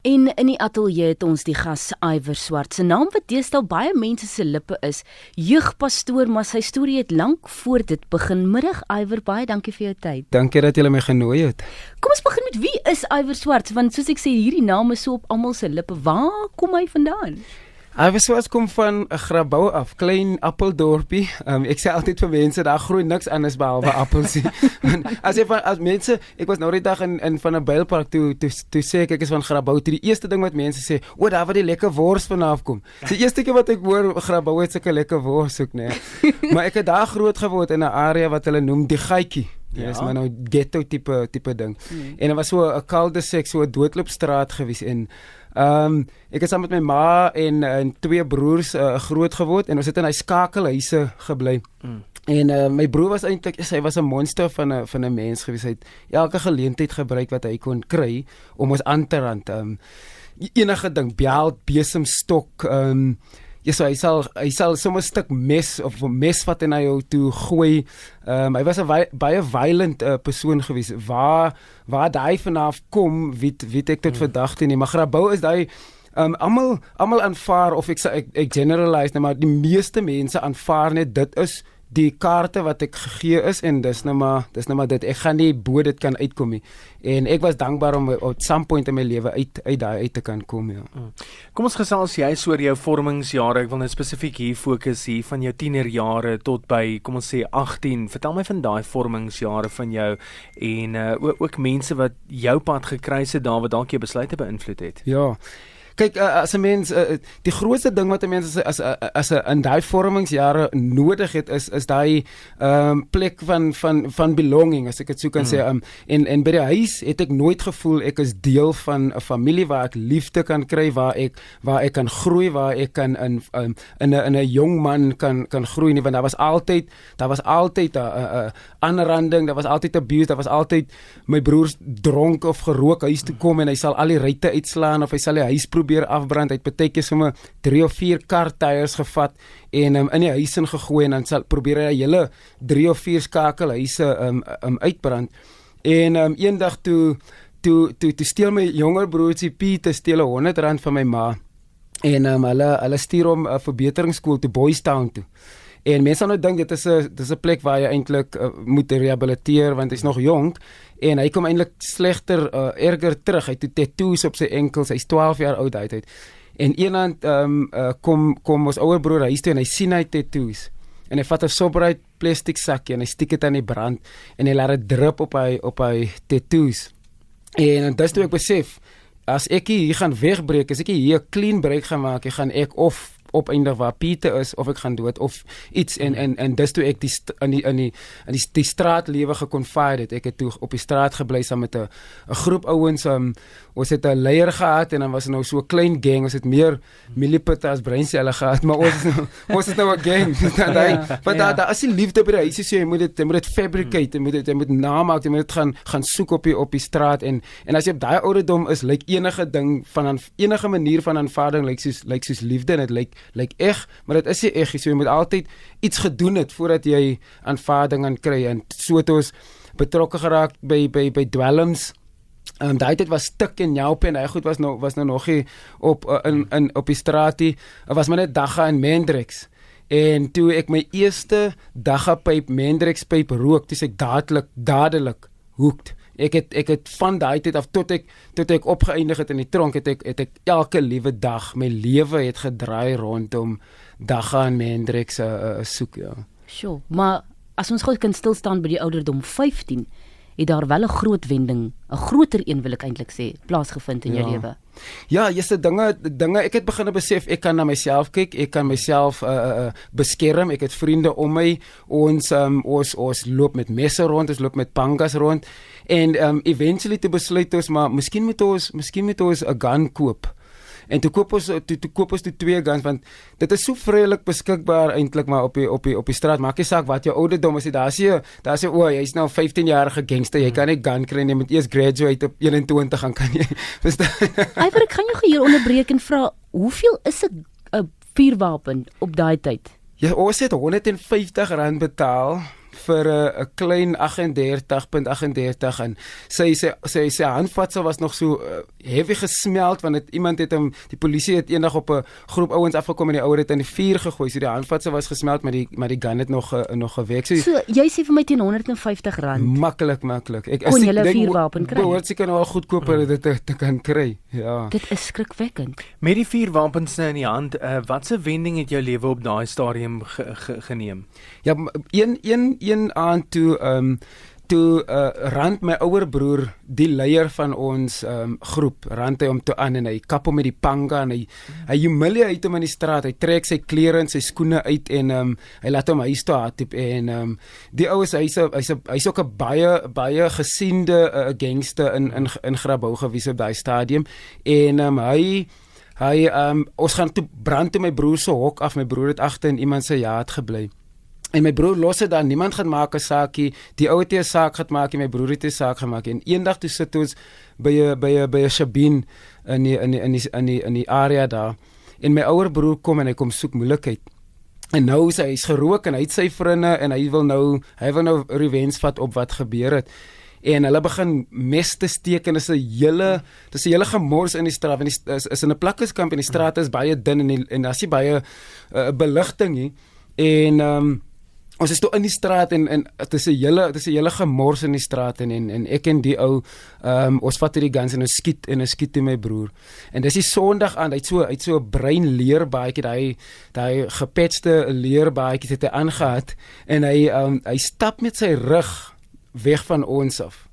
En in die ateljee het ons die gas Iwer Swart. Se naam wat deesdae baie mense se lippe is, jeugpastoor, maar sy storie het lank voor dit begin. Middag Iwer, baie dankie vir jou tyd. Dankie dat jy my genooi het. Kom ons begin met wie is Iwer Swart? Want soos ek sê, hierdie naam is so op almal se lippe. Waar kom hy vandaan? Hy was so as kom van 'n grabou af, klein appeldorpie. Um, ek sê altyd vir mense daar groei niks anders behalwe appels nie. as jy van as mense, ek was nou die dag in in van 'n bylpark toe toe toe sê ek ek is van grabou. Die eerste ding wat mense sê, "O, daar waar die lekker wors vanaf kom." Die eerste keer wat ek hoor grabou het sulke lekker wors ook, nee. maar ek het daar groot geword in 'n area wat hulle noem die Gietjie. Dit ja. is maar nou ghetto tipe tipe ding. Hmm. En dit was so 'n kalde seks, so 'n doodloopstraat gewees en Ehm um, ek het saam met my ma en en twee broers uh, groot geword en ons het in hy skakelhuise gebly. Mm. En uh, my broer was eintlik hy was 'n monster van 'n van 'n mens gewees. Hy het elke geleentheid gebruik wat hy kon kry om ons aan te rand. Ehm um, enige ding, bel, besemstok, ehm um, Ja, so hy sal hy sal sommer 'n stuk mes of 'n mes wat hy toe gooi. Ehm um, hy was 'n baie violent uh, persoon gewees. Waar waar hy vanaf kom, weet weet ek tot hmm. vandag toe nie. Maar Grabouw is daai ehm um, almal almal aanvaar of ek ek, ek generalize net maar die meeste mense aanvaar net dit is die kaarte wat ek gegee is en dis nou maar dis nou maar dit. Ek gaan nie bo dit kan uitkom nie. En ek was dankbaar om op some point in my lewe uit uit daai uit te kan kom ja. Mm. kom ons gesels jy oor jou vormingsjare. Ek wil net spesifiek hier fokus hier van jou tienerjare tot by kom ons sê 18 vertel my van daai vormingsjare van jou en uh, ook, ook mense wat jou pad gekruis het daar wat dalk jou besluite beïnvloed het. Ja kyk uh, as 'n mens uh, die grootste ding wat 'n mens as as as 'n in daai vormingsjare nodig het is is daai ehm um, plek van van van belonging as ek dit sou kan mm. sê um, en en by die huis het ek nooit gevoel ek is deel van 'n familie waar ek liefde kan kry waar ek waar ek kan groei waar ek kan in um, in 'n in 'n jong man kan kan groei nie want daar was altyd daar was altyd 'n aanranding daar was altyd abuse daar was altyd my broers dronk of gerook huis toe kom en hy sal al die ruitte uitslaan of hy sal die huis probeer probeer afbrand. Hy het baie keer sommer 3 of 4 kar tyres gevat en um, in die huis in gegooi en dan sal probeer hy hele 3 of 4 skakelhuise um, um uitbrand. En um, eendag toe toe toe toe steel my jonger broertjie Piet steel 100 rand van my ma. En um, hulle hulle stuur hom uh, verbeteringsskool toe Boys Town toe. En mense nou dink dit is 'n dis 'n plek waar jy eintlik uh, moet rehabiliteer want hy's nog jonk en hy kom eintlik slegter uh, erger terug. Hy het tattoos op sy enkels. Hy's 12 jaar oud uit uit. En eendag ehm um, uh, kom kom ons ouer broer huis toe en hy sien hy tattoos. En hy vat 'n sobright plastiek sakkie en hy steek dit aan die brand en hy laat dit drup op hy op hy tattoos. En, en dis toe ek besef as ek hier gaan wegbreek, as ek hier 'n clean break gaan maak, ek gaan ek of opeindig waar Pieter is of ek gaan dood of iets en en en dis toe ek die in die in die in die, die straatlewe gekonfide het. Ek het toe op die straat gebly saam met 'n 'n groep ouens. Um, ons het 'n leier gehad en dan was nou so 'n klein gang. Ons het meer millipitte as breinselle gehad, maar ons nou, ons is nou 'n gang. Dan daai want daar daar is die liefde by die huis. Jy moet dit jy moet dit fabricate, jy moet dit jy moet namaak, jy moet dit gaan gaan soek op die op die straat en en as jy op daai ouderdom is, lyk enige ding van enige manier van aanvaarding lyk soos lyk soos liefde en dit lyk lyk eg, maar dit is nie eg nie. So jy moet altyd iets gedoen het voordat jy aanvaarding kan kry en so het ons betrokke geraak by by by dwelms. Ehm um, daai tyd was stik en jou pen, hy goed was nou was nou nog nie op uh, in in op die straatie. Dit was maar net dagga en Mendrix. En toe ek my eerste dagga pyp Mendrix pyp rook, dis ek dadelik dadelik hooked ek het ek het van daai tyd af tot ek tot ek opgeëindig het in die tronk het ek het ek elke liewe dag my lewe het gedraai rondom dagga en Hendrik se uh, uh, soek ja. Sjoe, maar as ons gou kan stil staan by die ouderdom 15 het daar wel 'n groot wending, 'n groter een wil ek eintlik sê, plaasgevind in jou ja. lewe. Ja, jy's dinge dinge ek het begin besef ek kan na myself kyk, ek kan myself uh, uh, beskerm. Ek het vriende om my. Ons um, ons ons loop met messe rond, ons loop met pangas rond en um, eventually te besluit ons maar miskien moet ons miskien moet ons 'n gun koop. En toe koop ons toe, toe koop ons toe twee guns want dit is so vrylik beskikbaar eintlik maar op die op die op die straat. Maak nie saak wat jou ouderdom is, daar's jy daar's jy o, jy's nou 15 jarige gangster. Jy kan nie gun kry nie, jy moet eers graduate op 21 gaan kan jy. Verstaan? Iver, ek gaan jou hier onderbreek en vra, hoeveel is 'n 'n vuurwapen op daai tyd? Ja, ons het 150 rand betaal vir 'n uh, klein 38.38 en sy sê sy sy handvatsel was nog so uh, heavy gesmeld want het, iemand het hom die polisie het eendag op 'n groep ouens afgekom en die ouer het in die vuur gegooi. So die handvatsel was gesmeld maar die maar die gun het nog uh, nog gewerk. So, so jy sê vir my teen 150 rand. Maklik maklik. Ek jy 'n vuurwapen kry. Behoort seker nou al goedkoper mm. dit te, te kan kry. Ja. Dit is skrikwekkend. Met die vuurwapens nou in die hand, uh, watse wending het jou lewe op daai stadium ge, ge, geneem? Ja, een een een aan toe ehm um, toe uh, rand my ouer broer die leier van ons um, groep rand hy hom toe aan en hy kap hom met die panga en hy hy humiliate hom in die straat. Hy trek sy klere en sy skoene uit en um, hy laat hom huis toe hardloop en um, die oues hy's hy's hy's ook 'n baie baie gesiende uh, gangster in in in Grabouw gewees op daai stadium. En um, hy hy um, ons gaan toe brand toe my broer se hok af. My broer het agter in iemand se jaat gebly En my broer los dit dan. Niemand gaan maak 'n saakie. Die ou het 'n saak gaan maak en my broer het 'n saak gemaak. En eendag toe sit ons by 'n by 'n by 'n Shabin in die, in die, in die, in die in die area daar. En my ouer broer kom en hy kom soek moeilikheid. En nou is hy hy's gerook en hy het sy vriende en hy wil nou hy wil nou revenge vat op wat gebeur het. En hulle begin mes te steek en is 'n hele dis 'n hele gemors in die straat en die, is, is in 'n plakkerskamp en die straat is baie dun en die, en daar's nie baie uh, beligting nie. En ehm um, ons is toe in die straat en en dit is 'n hele dit is 'n hele gemors in die straat en en, en ek en die ou ehm um, ons vat hierdie guns en ons skiet en ons skiet te my broer. En dis die Sondag aan, hy't so hy't so 'n bruin leer baadjie daai daai gepetste leer baadjie het hy aangehad en hy um, hy stap met sy rug weg van ons af.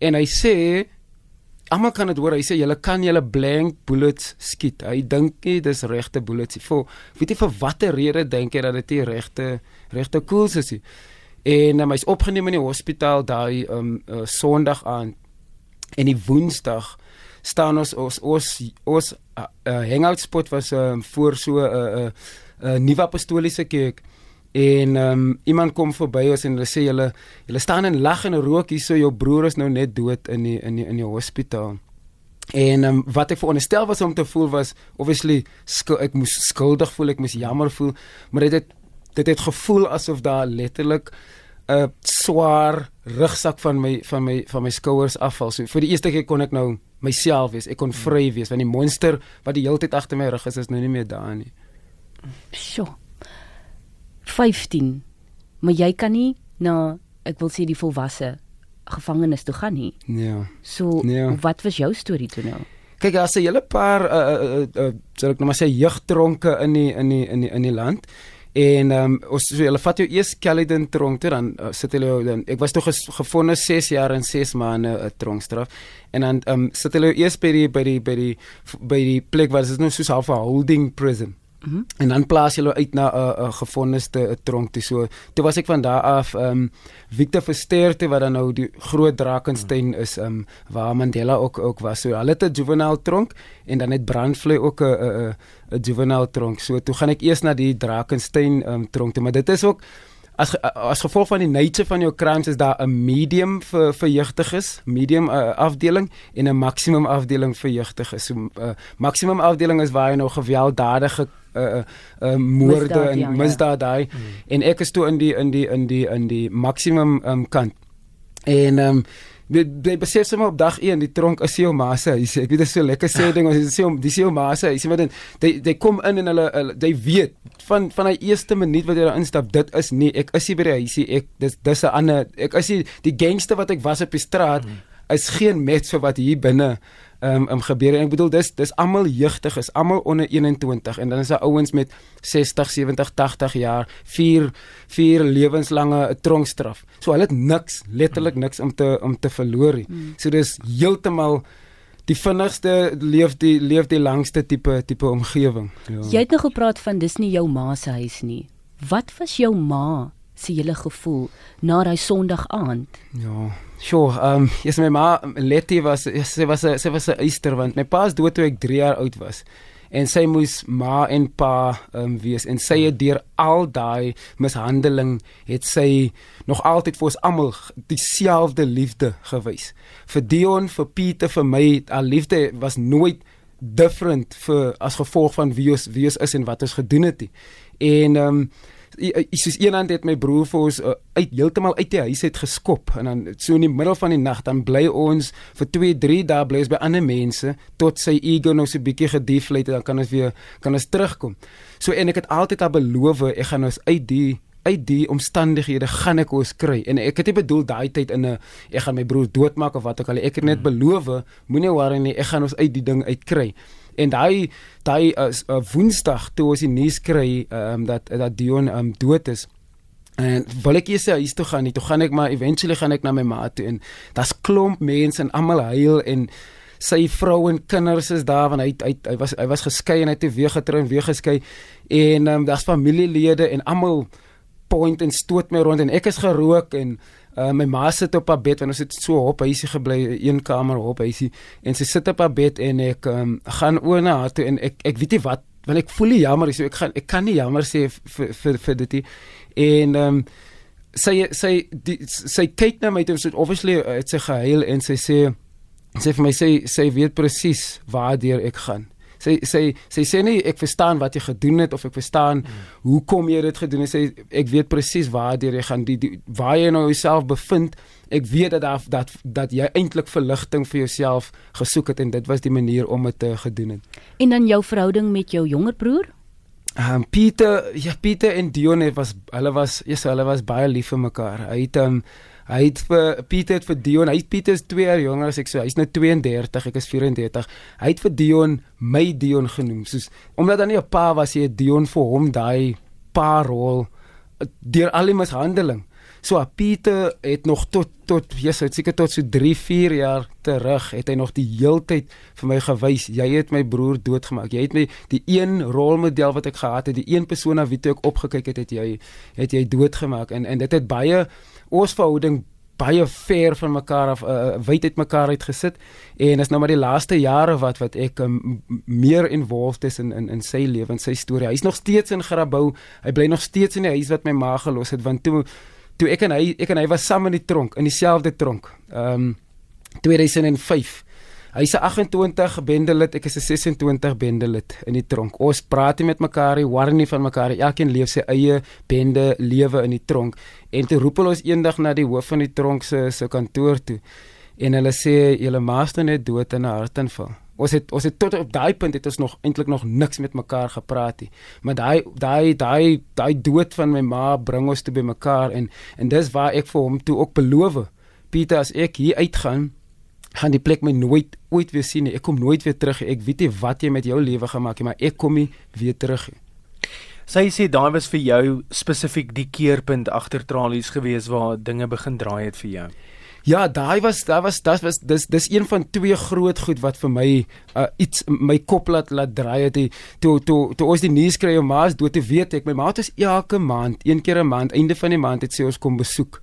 En hy sê Almal kan dit hoor. Hy sê julle kan julle blank bullets skiet. Hy dink nie dis regte bullets nie. Vir weet jy vir watter rede dink jy dat dit die regte regte koels is. En um, hy's opgeneem in die hospitaal daai um uh, Sondag aan en die Woensdag staan ons ons ons ons uh, uh, hangout spot was um, voor so 'n uh, 'n uh, uh, nuwe apostoliese kerk en um, iemand kom verby ons en hulle sê julle julle staan en lag en rook hier so jou broer is nou net dood in die in die in die hospitaal. En um, wat ek veronderstel was om te voel was obviously ek moes skuldig voel, ek moes jammer voel, maar dit het dit het gevoel asof daar letterlik 'n swaar rugsak van my van my van my skouers afval. So vir die eerste keer kon ek nou myself wees. Ek kon vry wees want die monster wat die hele tyd agter my rug is is nou nie meer daar nie. Sjoe. 15. Maar jy kan nie na ek wil sê die volwasse gevangenis toe gaan nie. Ja. So ja. wat was jou storie toe nou? Kyk, daar's 'n hele paar uh uh, uh, sal ek nou maar sê jeugtronke in die in die in die in die land. En ehm um, ons so hulle vat jou eers Caledon tronk toe dan uh, sit hulle dan ek was toe gefonde 6 jaar en 6 maande 'n uh, tronkstraf en dan ehm um, sit hulle eers by die by die by die by die plek waar dit is nou soos half 'n holding prison. Mm -hmm. En dan plaas hulle uit na 'n uh, 'n gevonneste 'n tronk toe. So toe was ek van daar af ehm um, Victor Versterkte wat dan nou die groot Drakensberg mm -hmm. is ehm um, waar Mandela ook ook was. So hulle het 'n juvenile tronk en dan het Brandvlei ook 'n 'n 'n juvenile tronk. So toe gaan ek eers na die Drakensberg ehm um, tronk toe, maar dit is ook as as gevolg van die nature van jou crimes is daar 'n medium vir vir jeugdiges, medium uh, afdeling en 'n maksimum afdeling vir jeugdiges. So uh, maksimum afdeling is waar jy nou gewelddadige uh uh moorde misdaad, en ja, misdaad daai ja. hmm. en ek is toe in die in die in die in die maksimum um, kant. En ehm um, Jy jy besef sommer op dag 1 die tronk is jou ma se huis. Ek weet dit is so lekker sê ding ons sê om dis jou ma se huis. Maar dan jy jy kom in en hulle jy weet van van die eerste minuut wat jy daar instap, dit is nie ek is nie by die huisie. Ek dis dis 'n ander ek is nie die gangster wat ek was op die straat mm. is geen match vir wat hier binne um, um, gebeur en ek bedoel dis dis almal jeugtig is almal onder 21 en dan is daar ouens met 60, 70, 80 jaar, vier vier lewenslange tronkstraf. So hulle het niks, letterlik niks om te om te verloor nie. Hmm. So dis heeltemal die vinnigste leef die leef die langste tipe tipe omgewing. Ja. Jy het nog gepraat van dis nie jou ma se huis nie. Wat was jou ma se hele gevoel na daai Sondag aand? Ja. Sjoe, ehm um, yes, my ma Letty was sy was sy was 'n eister want my pa is dood toe ek 3 jaar oud was. En sy moes ma en pa ehm um, wees en sy het deur al daai mishandeling het sy nog altyd vir ons almal dieselfde liefde gewys. Vir Dion, vir Pieter, vir my, haar liefde was nooit different vir as gevolg van wie ons wie ons is en wat ons gedoen het nie. En ehm um, soos een hand het my broer vir ons uh, uit heeltemal uit die huis uit geskop en dan so in die middel van die nag dan bly ons vir 2 3 dae bly ons by ander mense tot sy ego nou so bietjie gedieflate dan kan ons weer kan ons terugkom. So en ek het altyd al beloof ek gaan ons uit die uit die omstandighede gaan ek ons kry en ek het nie bedoel daai tyd in 'n ek gaan my broer doodmaak of wat ook al ek het net hmm. beloof moenie worry nie ek gaan ons uit die ding uitkry en daai daai uh, uh, woensdag toe ons die nuus kry um, dat dat Dion um, dood is. En wil ek eers huis toe gaan nie toe gaan ek maar eventually gaan ek na my ma toe en daar's klomp mense en almal huil en sy vrou en kinders is daar want hy hy hy was hy was geskei en hy het weer getrou en weer geskei. En um, daar's familielede en almal point en stoot my rond en ek is gerook en Uh, my ma sit op haar bed want ons het so op huisie gebly een kamer op huisie. En sy sit op haar bed en ek um, gaan oor na haar toe en ek ek weet nie wat want ek voel nie jammer so ek gaan ek kan nie jammer sê vir vir vir dit en um, sy sy die, sy kyk na my toe so obviously uh, het sy gehuil en sy sê sy vir my sê sy weet presies waar deur ek gaan sy sy sy sê nie ek verstaan wat jy gedoen het of ek verstaan mm. hoekom jy dit gedoen het sê ek weet presies waar jy gaan die, die waar jy nou jouself bevind ek weet dat dat dat, dat jy eintlik verligting vir jouself gesoek het en dit was die manier om dit te gedoen het en dan jou verhouding met jou jonger broer Um, Pieter ja Pieter en Dion was hulle was ja hulle was baie lief vir mekaar. Hy het um, Hy het vir Pieter het vir Dion, hy Pieter is 2 jaar jonger as ek so. Hy's nou 32, ek is 34. Hy het vir Dion my Dion genoem, soos omdat dan nie 'n pa was hy Dion vir hom daai pa rol deur al die mishandeling. So Pieter het nog tot tot Jesus seker tot so 3 4 jaar terug het hy nog die heeltyd vir my gewys jy het my broer doodgemaak jy het my die een rolmodel wat ek gehad het die een persoon na wie ek opgekyk het het jy het jy doodgemaak en en dit het baie ons verhouding baie ver van mekaar af uh, wyd uit mekaar uit gesit en is nou maar die laaste jare wat wat ek um, meer involved is in in in sy lewe en sy storie. Hy's nog steeds in Grabouw. Hy bly nog steeds in die huis wat my ma gelos het want toe toe ek en hy ek en hy was saam in die tronk in dieselfde tronk. Ehm um, 2005 Hy's 'n 28 bendelid, ek is 'n 26 bendelid in die tronk. Ons praat nie met mekaar nie, worry nie van mekaar nie. Elkeen leef sy eie bende lewe in die tronk. En toe roep hulle ons eendag na die hoof van die tronk se se kantoor toe. En hulle sê julle master net dood in 'n hartaanval. Ons het ons het tot op daai punt het ons nog eintlik nog niks met mekaar gepraat nie. Maar daai daai daai daai dood van my ma bring ons toe by mekaar en en dis waar ek vir hom toe ook beloof. Pieter as ek hier uitgaan gaan die plek my nooit ooit weer sien nie. Ek kom nooit weer terug. Ek weet nie wat jy met jou lewe gemaak het, maar ek kom nie weer terug nie. Sy sê daai was vir jou spesifiek die keerpunt agter tralies gewees waar dinge begin draai het vir jou. Ja, daai was daai was dit was dis dis een van twee groot goed wat vir my uh, iets my kop laat laat draai het. Toe toe toe ons die nuus kry om maas dood te weet ek my ma het elke maand, een keer 'n maand, einde van die maand het sy ons kom besoek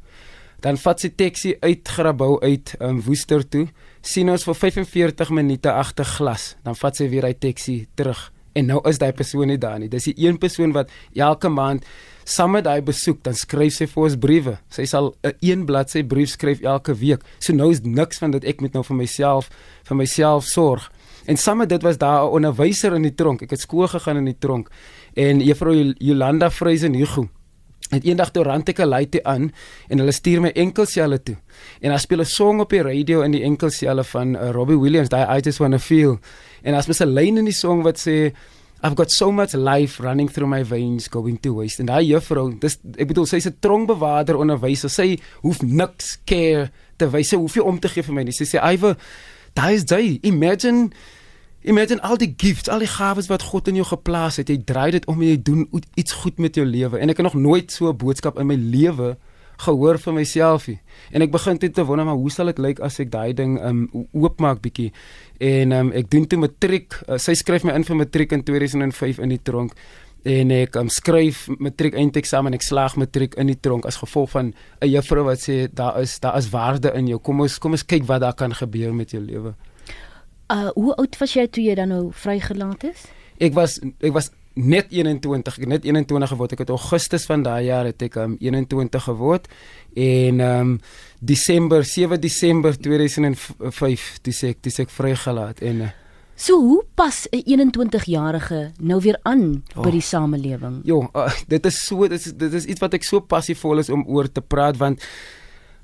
dan vat sy taxi uit Grabouw uit um, Woester toe sien ons vir 45 minute agter glas dan vat sy weer hy taxi terug. En nou is daai persoon nie daar nie. Dis die een persoon wat elke maand saam met hy besoek dan skryf sy vir ons briewe. Sy sal 'n een, bladsy brief skryf elke week. So nou is niks van dit. Ek moet nou vir myself vir myself sorg. En saam met dit was daar 'n onderwyser in die tronk. Ek het skool gegaan in die tronk. En juffrou Jolanda Vreisen Hugo het eendag toe rand ek 'n laaitjie aan en hulle stuur my enkelselle toe. En daar speel 'n song op die radio in die enkelselle van uh, Robbie Williams, daai I just wanna feel. En as mens 'n lyn in die song wat sê I've got so much life running through my veins going to waste. En daai juffrou, dis ek bedoel sy's 'n tronkbewaarder onderwyser. Sy hoef niks care te wys. Sy hoef nie om te gee vir my nie. Sy sê, "Ive, daai is jy. Imagine Imagine al die gifts, al die gawes wat God in jou geplaas het. Jy draai dit om en jy doen iets goed met jou lewe. En ek het nog nooit so 'n boodskap in my lewe gehoor vir myself nie. En ek begin dit te wonder maar hoe sal dit lyk as ek daai ding um oopmaak bietjie. En um ek doen toe matriek. Uh, sy skryf my in vir matriek in 2005 in die tronk en ek um, skryf matriek eindeksamen en ek slaag matriek in die tronk as gevolg van 'n juffrou wat sê daar is daar is waarde in jou. Kom ons kom ons kyk wat daar kan gebeur met jou lewe. Uh hoe oud was jy toe jy dan nou vrygelaat is? Ek was ek was net 21, ek het net 21 geword. Ek het Augustus van daai jaar het ek um 21 geword en um Desember 7 Desember 2005 dis ek dis ek vrygelaat en uh, So hoe pas 'n 21-jarige nou weer aan oh. by die samelewing? Jo, uh, dit is so dit is dit is iets wat ek so passievol is om oor te praat want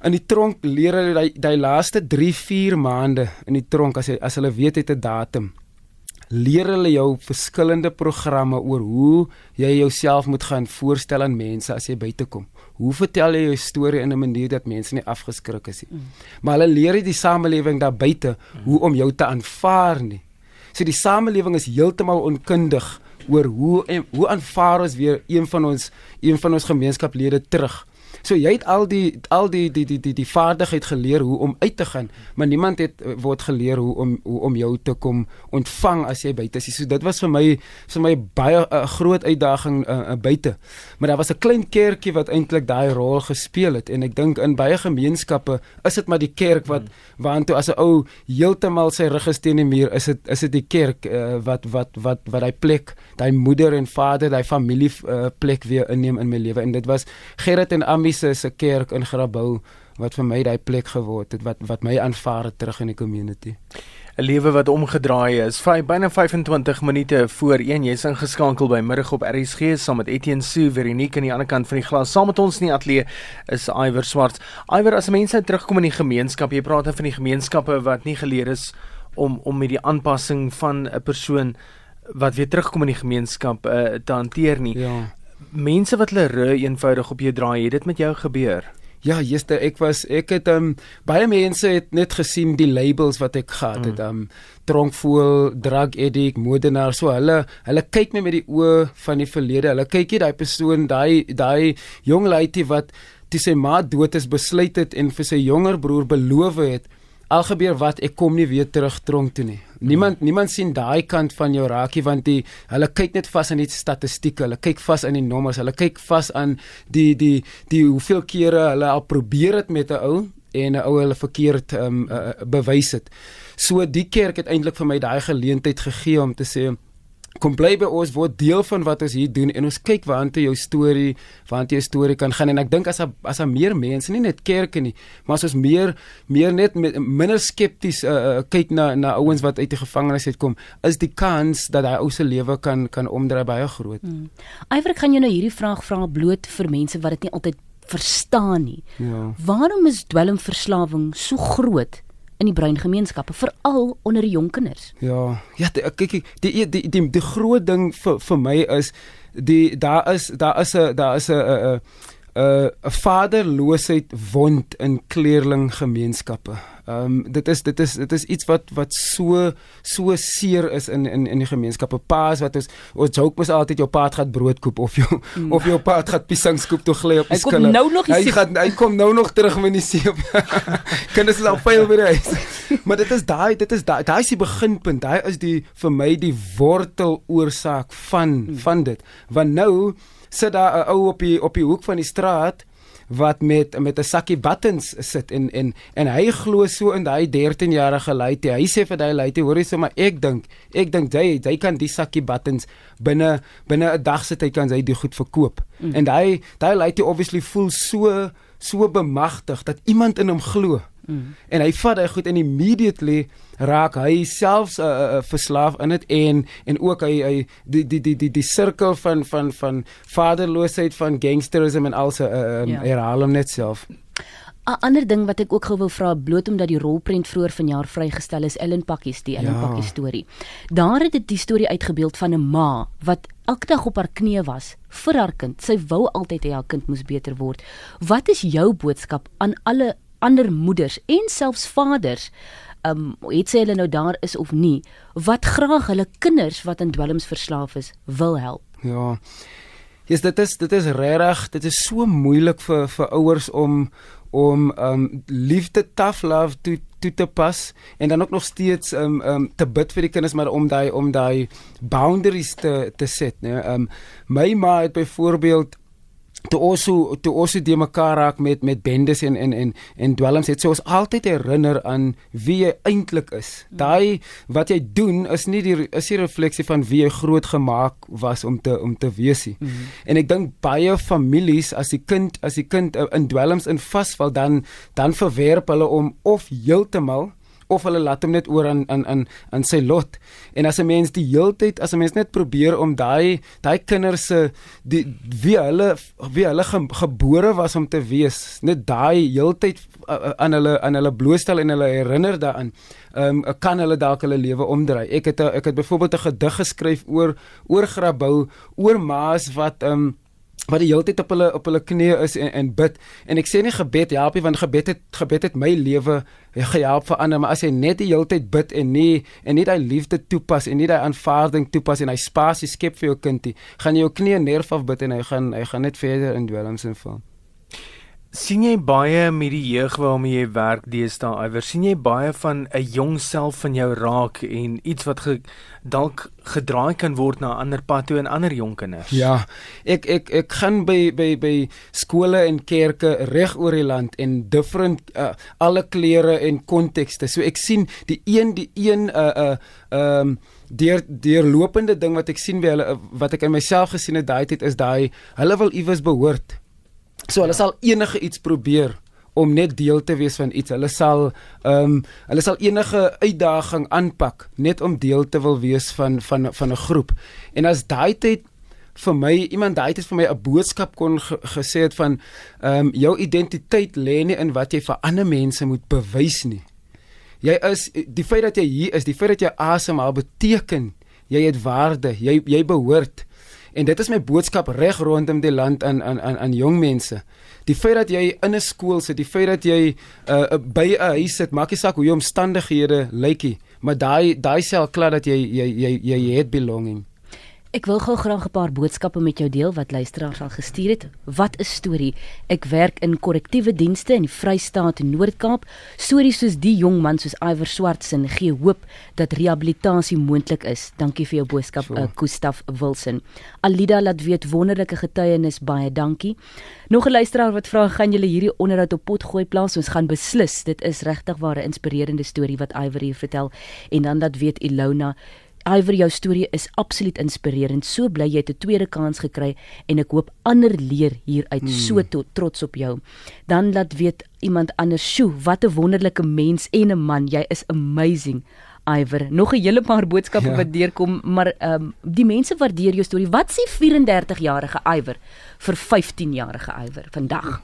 in die tronk leer hulle die, die laaste 3, 4 maande in die tronk as hy, as hulle weet het 'n datum leer hulle jou verskillende programme oor hoe jy jouself moet gaan voorstel aan mense as jy buite kom. Hoe vertel jy jou storie in 'n manier dat mense nie afgeskrik is nie. Mm. Maar hulle leer die samelewing daar buite hoe om jou te aanvaar nie. So die samelewing is heeltemal onkundig oor hoe hoe aanvaar ons weer een van ons een van ons gemeenskaplede terug. So jy het al die al die die die die die vaardigheid geleer hoe om uit te gaan, maar niemand het eh, word geleer hoe om hoe om jou te kom ontvang as jy buite is. So dit was vir my vir my baie 'n uh, groot uitdaging uh, uh, buite. Maar daar was 'n klein kerkie wat eintlik daai rol gespeel het en ek dink in baie gemeenskappe is dit maar die kerk wat hmm. waantoe as 'n ou heeltemal sy rug gesteen in die muur, is dit is dit die kerk uh, wat wat wat wat hy plek, daai moeder en vader, daai familie uh, plek weer inneem in my lewe en dit was Gerrit en Ami se se kerk in Grabouw wat vir my daai plek geword het wat wat my aanvaar het terug in die community. 'n Lewe wat omgedraai is. Vyf byna 25 minute voor 1 jy's ingeskakel by middag op RSG saam met Etienne Sue Veronique aan die ander kant van die glas. Saam met ons in die ateljee is Iwer Swart. Iwer, as mense terugkom in die gemeenskap, jy praat dan van die gemeenskappe wat nie geleer is om om met die aanpassing van 'n persoon wat weer terugkom in die gemeenskap uh, te hanteer nie. Ja mense wat hulle ry eenvoudig op jou draai, het dit met jou gebeur? Ja, gister ek was ek het um, baie mense het net gesien die labels wat ek gehad het. Mm. Um dronkvoel, drug addict, moordenaar, so hulle hulle kyk my met die oë van die verlede. Hulle kyk hier daai persoon, daai daai jong lady wat toe sy ma dood is besluit het en vir sy jonger broer beloof het al gebeur wat ek kom nie weer terug tronk toe nie. Niemand hmm. niemand sien daai kant van jou raakie want die hulle kyk net vas aan die statistieke, hulle kyk vas aan die nommers, hulle kyk vas aan die die die hoeveel kere hulle al probeer het met 'n ou en 'n ou hulle verkeerd um, uh, bewys het. So die kerk het eintlik vir my daai geleentheid gegee om te sê kom bly by ons word deel van wat ons hier doen en ons kyk waantoe jou storie waantoe jou storie kan gaan en ek dink as a, as a meer mense nie net kerke nie maar as ons meer meer net met, minder skepties uh, uh, kyk na na ouens wat uit die gevangenis uitkom is die kans dat hy ou se lewe kan kan omdraai baie groot. Hmm. Eiwer kan jy nou hierdie vraag vra bloot vir mense wat dit nie altyd verstaan nie. Ja. Waarom is dwelmverslawing so groot in die bruin gemeenskappe veral onder die jong kinders. Ja, ja, kyk die die die die, die groot ding vir vir my is die daar is daar is 'n daar is 'n 'n 'n vaderloosheid wond in kleerling gemeenskappe. Ehm um, dit is dit is dit is iets wat wat so so seer is in in in die gemeenskappe. Paas wat ons ons joke mos altyd jou pa het brood koop of jou mm. of jou pa het piesang skoop toe gly op die skille. Hy kom nou nog hy gaan hy kom nou nog terug met die seep. Kinders is al veel by huis. maar dit is daai dit is daai daai is die beginpunt. Daai is die vir my die wortel oorsaak van mm. van dit. Want nou sit daar 'n ou op die op die hoek van die straat wat met met 'n sakkie buttons sit en en en hy glo so in daai 13-jarige lady. Hy sê vir daai lady, hoor jy so maar ek dink, ek dink jy jy kan die sakkie buttons binne binne 'n dag sit hy kan hy dit goed verkoop. Mm. En daai daai lady obviously voel so so bemagtig dat iemand in hom glo. Mm. En hy vat hy goed en immediately raak hy selfs 'n uh, uh, verslaaf in dit en en ook hy hy die die die die die sirkel van van van vaderloosheid van gangsterisme en also uh, um, ja. herhaal hom net self. 'n Ander ding wat ek ook gou wil vra bloot omdat die rolprent vroeër vanjaar vrygestel is Ellen Pakkies die Ellen ja. Pakkies storie. Daar het dit die storie uitgebeeld van 'n ma wat elke dag op haar knieë was vir haar kind. Sy wou altyd hê haar kind moes beter word. Wat is jou boodskap aan alle ander moeders en selfs vaders um het sê hulle nou daar is of nie wat graag hulle kinders wat aan dwelms verslaaf is wil help. Ja. Yes, dit is dit is regtig, dit is so moeilik vir vir ouers om om um liefde tough love toe toe te pas en dan ook nog steeds um um te bid vir die kinders maar om daai om daai boundaries te te set, né? Um my ma het byvoorbeeld toe ons so toe ons die mekaar raak met met bendes en en en en dwelms het so ons altyd herinner aan wie jy eintlik is. Mm. Daai wat jy doen is nie die is die refleksie van wie jy groot gemaak was om te om te wees nie. Mm. En ek dink baie families as die kind as die kind in dwelms in vasval dan dan verwerp hulle om of heeltemal of hulle laat hom net oor aan aan aan aan sy lot. En as 'n mens die heeltyd as 'n mens net probeer om daai daai kinders se die wie hulle wie hulle ge, gebore was om te wees, net daai heeltyd aan hulle aan hulle blootstel en hulle herinner daaraan. Ehm um, kan hulle dalk hulle lewe omdraai. Ek het a, ek het byvoorbeeld 'n gedig geskryf oor oor grabou, oor maas wat ehm um, wat die hele tyd op hulle op hulle knieë is en, en bid. En ek sê nie gebed help nie want gebed het gebed het my lewe gehelp vir ander maar as jy net die hele tyd bid en nie en nie daai liefde toepas en nie daai aanvaarding toepas en hy spasie skep vir jou kindie gaan jy jou knieë neerf af bid en hy gaan hy gaan net verder in dwelms inval sien jy baie met die jeug waarmee jy werk deesdae iewers sien jy baie van 'n jong self van jou raak en iets wat ge, dalk gedraai kan word na 'n ander pad toe en ander jong kinders? Ja ek ek ek gaan by by by skole en kerke reg oor die land en different uh, alle kleure en kontekste. So ek sien die een die een 'n uh, 'n uh, um, deur deurlopende ding wat ek sien by hulle wat ek in myself gesien het daai tyd is daai hulle wil iewers behoort So hulle ja. sal enige iets probeer om net deel te wees van iets. Hulle sal ehm um, hulle sal enige uitdaging aanpak net om deel te wil wees van van van 'n groep. En as daai tyd vir my iemand daai tyd vir my 'n boodskap kon ge, gesê het van ehm um, jou identiteit lê nie in wat jy vir ander mense moet bewys nie. Jy is die feit dat jy hier is, die feit dat jy asemhaal beteken jy het waarde, jy jy behoort. En dit is my boodskap reg rondom die land aan aan aan aan jong mense. Die feit dat jy in 'n skool sit, die feit dat jy uh, by 'n huis sit, maak nie saak hoe jou omstandighede lykie, maar daai daai sel klaar dat jy jy jy jy het belonging. Ek wil gou graag 'n paar boodskappe met jou deel wat luisteraars al gestuur het. Wat 'n storie. Ek werk in korrektiewe dienste in die Vrystaat in Noord-Kaap. Stories soos die jong man soos Iwer Swartsen gee hoop dat rehabilitasie moontlik is. Dankie vir jou boodskap, so. uh, Gustaf Wilson. Alida laat weet wonderlike getuienis, baie dankie. Nog 'n luisteraar wat vra, gaan julle hierdie onderhoud op pot gooi plaas? Ons gaan beslis. Dit is regtig 'n inspirerende storie wat Iwer hier vertel. En dan laat weet Ilona Iver jou storie is absoluut inspirerend. So bly jy 'n tweede kans gekry en ek hoop ander leer hieruit. Hmm. So tot, trots op jou. Dan laat weet iemand anders, "Sjoe, wat 'n wonderlike mens en 'n man. Jy is amazing." Iver, nog 'n hele paar boodskappe ja. wat deurkom, maar ehm um, die mense waardeer jou storie. Wat sê 34-jarige Iver vir 15-jarige Iver vandag?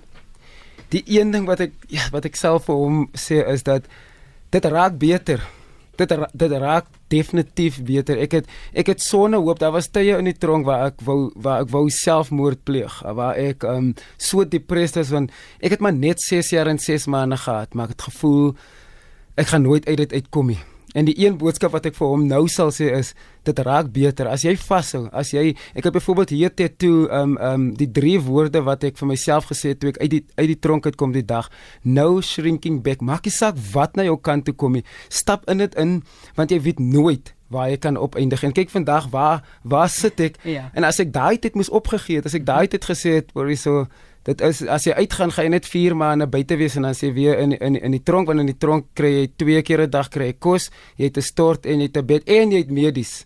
Die een ding wat ek ja, wat ek self vir hom sê is dat dit raak beter dit dit raak definitief beter. Ek het ek het sonne hoop. Daar was tye in die tronk waar ek wou waar ek wou selfmoord pleeg, waar ek um so depressed was want ek het maar net 6 jaar en 6 maande gehad, maar ek het gevoel ek gaan nooit uit dit uitkom nie. En die een boodskap wat ek vir hom nou sal sê is dit raak beter as jy vashou. As jy ek het byvoorbeeld hier dit toe um um die drie woorde wat ek vir myself gesê het toe ek uit die uit die tronk uitkom die dag. No shrinking back. Maak nie saak wat na jou kant toe kom nie. Stap in dit in want jy weet nooit waar jy kan opeindig. En kyk vandag waar waar sit ek? Ja. En as ek daai tyd moes opgegee het, as ek daai tyd gesê het, hoor jy so dit is as jy uitgaan gaan jy net 4 maande buite wees en dan sê weer in in in die tronk want in die tronk kry jy twee keer 'n dag kry jy kos jy het 'n stort en jy het 'n bed en jy het medies.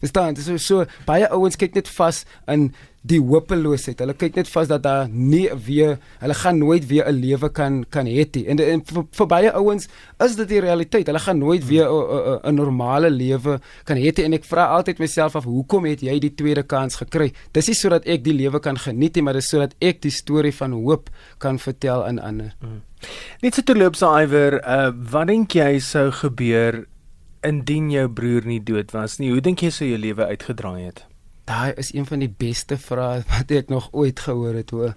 Verstaan dit is so, so baie ouens kyk net vas in die hopeloosheid. Hulle kyk net vas dat daar nie weer hulle gaan nooit weer 'n lewe kan kan hê nie. En, en vir, vir baie ouens is dit die realiteit. Hulle gaan nooit weer 'n normale lewe kan hê nie. En ek vra altyd myself af, hoekom het jy die tweede kans gekry? Dis nie sodat ek die lewe kan geniet nie, maar dis sodat ek die storie van hoop kan vertel aan ander. Hmm. Net so terloops Iwer, uh, wat dink jy sou gebeur indien jou broer nie dood was nie? Hoe dink jy sou jou lewe uitgedraai het? Daai is een van die beste vrae wat ek nog ooit gehoor het. Hoe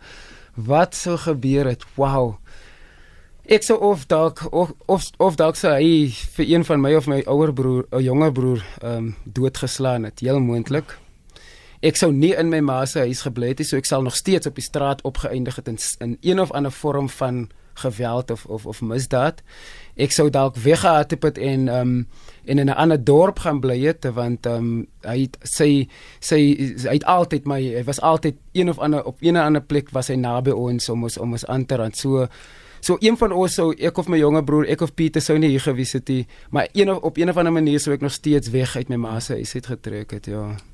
wat sou gebeur het? Wow. Ek sou of dalk of of, of dalk sou hy vir een van my of my ouer broer, 'n jonger broer, ehm um, doodgeslaan het, heel moontlik. Ek sou nie in my ma se huis gebly het nie, so ek sal nog steeds op die straat opgeëindig het in, in een of ander vorm van geweld of of of misdaad. Ek sou dalk weggehaat het en ehm um, en in 'n ander dorp gaan bly het want ehm um, hy sy sy hy het altyd my hy was altyd een of ander op een of ander plek was hy naby ons om ons om ons aan te rand. So so een van ons sou ek of my jonger broer, ek of Pieter sou nie hier gewees het nie, maar een of op een of ander manier sou ek nog steeds weg uit my ma se huis het getrek het, ja.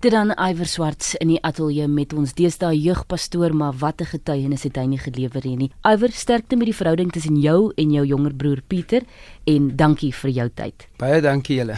Dit dan Iwer Swarts in die ateljee met ons deesdae jeugpastoor, maar wat 'n getuienis het hy nie gelewer nie. Iwer, sterkte met die verhouding tussen jou en jou jonger broer Pieter en dankie vir jou tyd. Baie dankie julle.